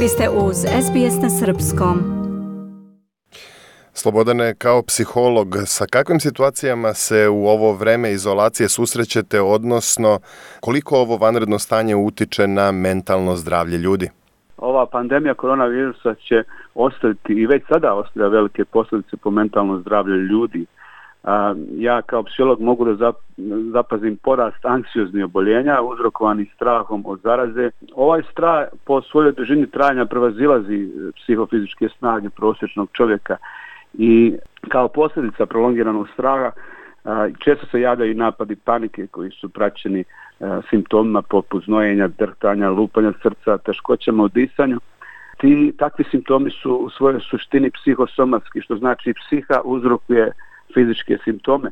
Vi ste uz SBS na Srpskom. Slobodane, kao psiholog, sa kakvim situacijama se u ovo vreme izolacije susrećete, odnosno koliko ovo vanredno stanje utiče na mentalno zdravlje ljudi? Ova pandemija koronavirusa će ostaviti i već sada ostavlja velike posljedice po mentalno zdravlje ljudi ja kao psiholog mogu da zapazim porast anksioznih oboljenja uzrokovanih strahom od zaraze. Ovaj strah po svojoj dužini trajanja prevazilazi e, psihofizičke snage prosječnog čovjeka i kao posljedica prolongiranog straha često se javljaju napadi panike koji su praćeni e, simptomima poput znojenja, drhtanja, lupanja srca, teškoćama u disanju. Ti, takvi simptomi su u svojoj suštini psihosomatski, što znači psiha uzrokuje fizičke simptome.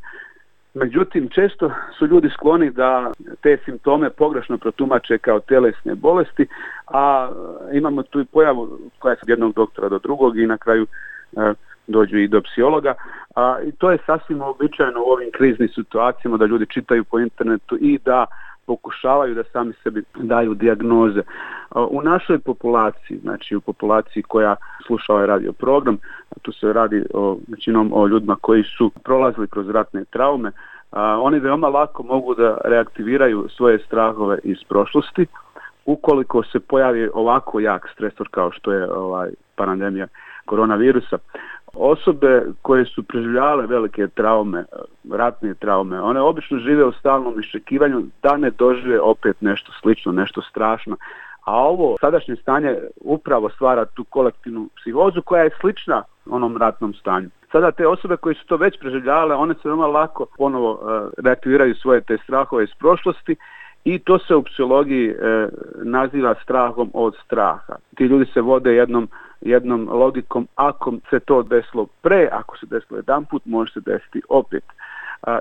Međutim, često su ljudi skloni da te simptome pogrešno protumače kao telesne bolesti, a e, imamo tu i pojavu koja je od jednog doktora do drugog i na kraju e, dođu i do psihologa. I to je sasvim uobičajeno u ovim kriznim situacijama da ljudi čitaju po internetu i da pokušavaju da sami sebi daju dijagnoze. E, u našoj populaciji, znači u populaciji koja sluša ovaj radio program, tu se radi o, većinom o ljudima koji su prolazili kroz ratne traume, a, e, oni veoma lako mogu da reaktiviraju svoje strahove iz prošlosti ukoliko se pojavi ovako jak stresor kao što je ovaj, pandemija koronavirusa. Osobe koje su preživljavale velike traume, ratne traume, one obično žive u stalnom iščekivanju da ne dožive opet nešto slično, nešto strašno. A ovo sadašnje stanje upravo stvara tu kolektivnu psihozu koja je slična onom ratnom stanju. Sada te osobe koje su to već preživljavale, one se veoma lako ponovo e, reaktiviraju svoje te strahove iz prošlosti i to se u psihologiji e, naziva strahom od straha. Ti ljudi se vode jednom jednom logikom ako se to desilo pre, ako se desilo jedan put, može se desiti opet.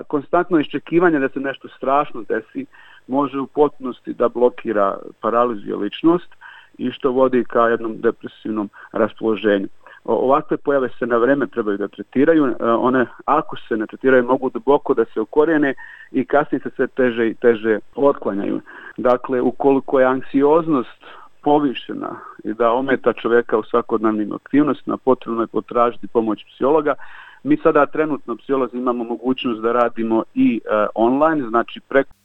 Konstantno iščekivanje da se nešto strašno desi može u potpunosti da blokira paraliziju ličnost i što vodi ka jednom depresivnom raspoloženju. Ovakve pojave se na vreme trebaju da tretiraju, e, one ako se ne tretiraju mogu duboko da se okorijene i kasnije se sve teže i teže otklanjaju. Dakle, ukoliko je anksioznost povišena i da ometa čovjeka u svakodnevnim aktivnostima, potrebno je potražiti pomoć psihologa. Mi sada trenutno psiholozi imamo mogućnost da radimo i e, online, znači preko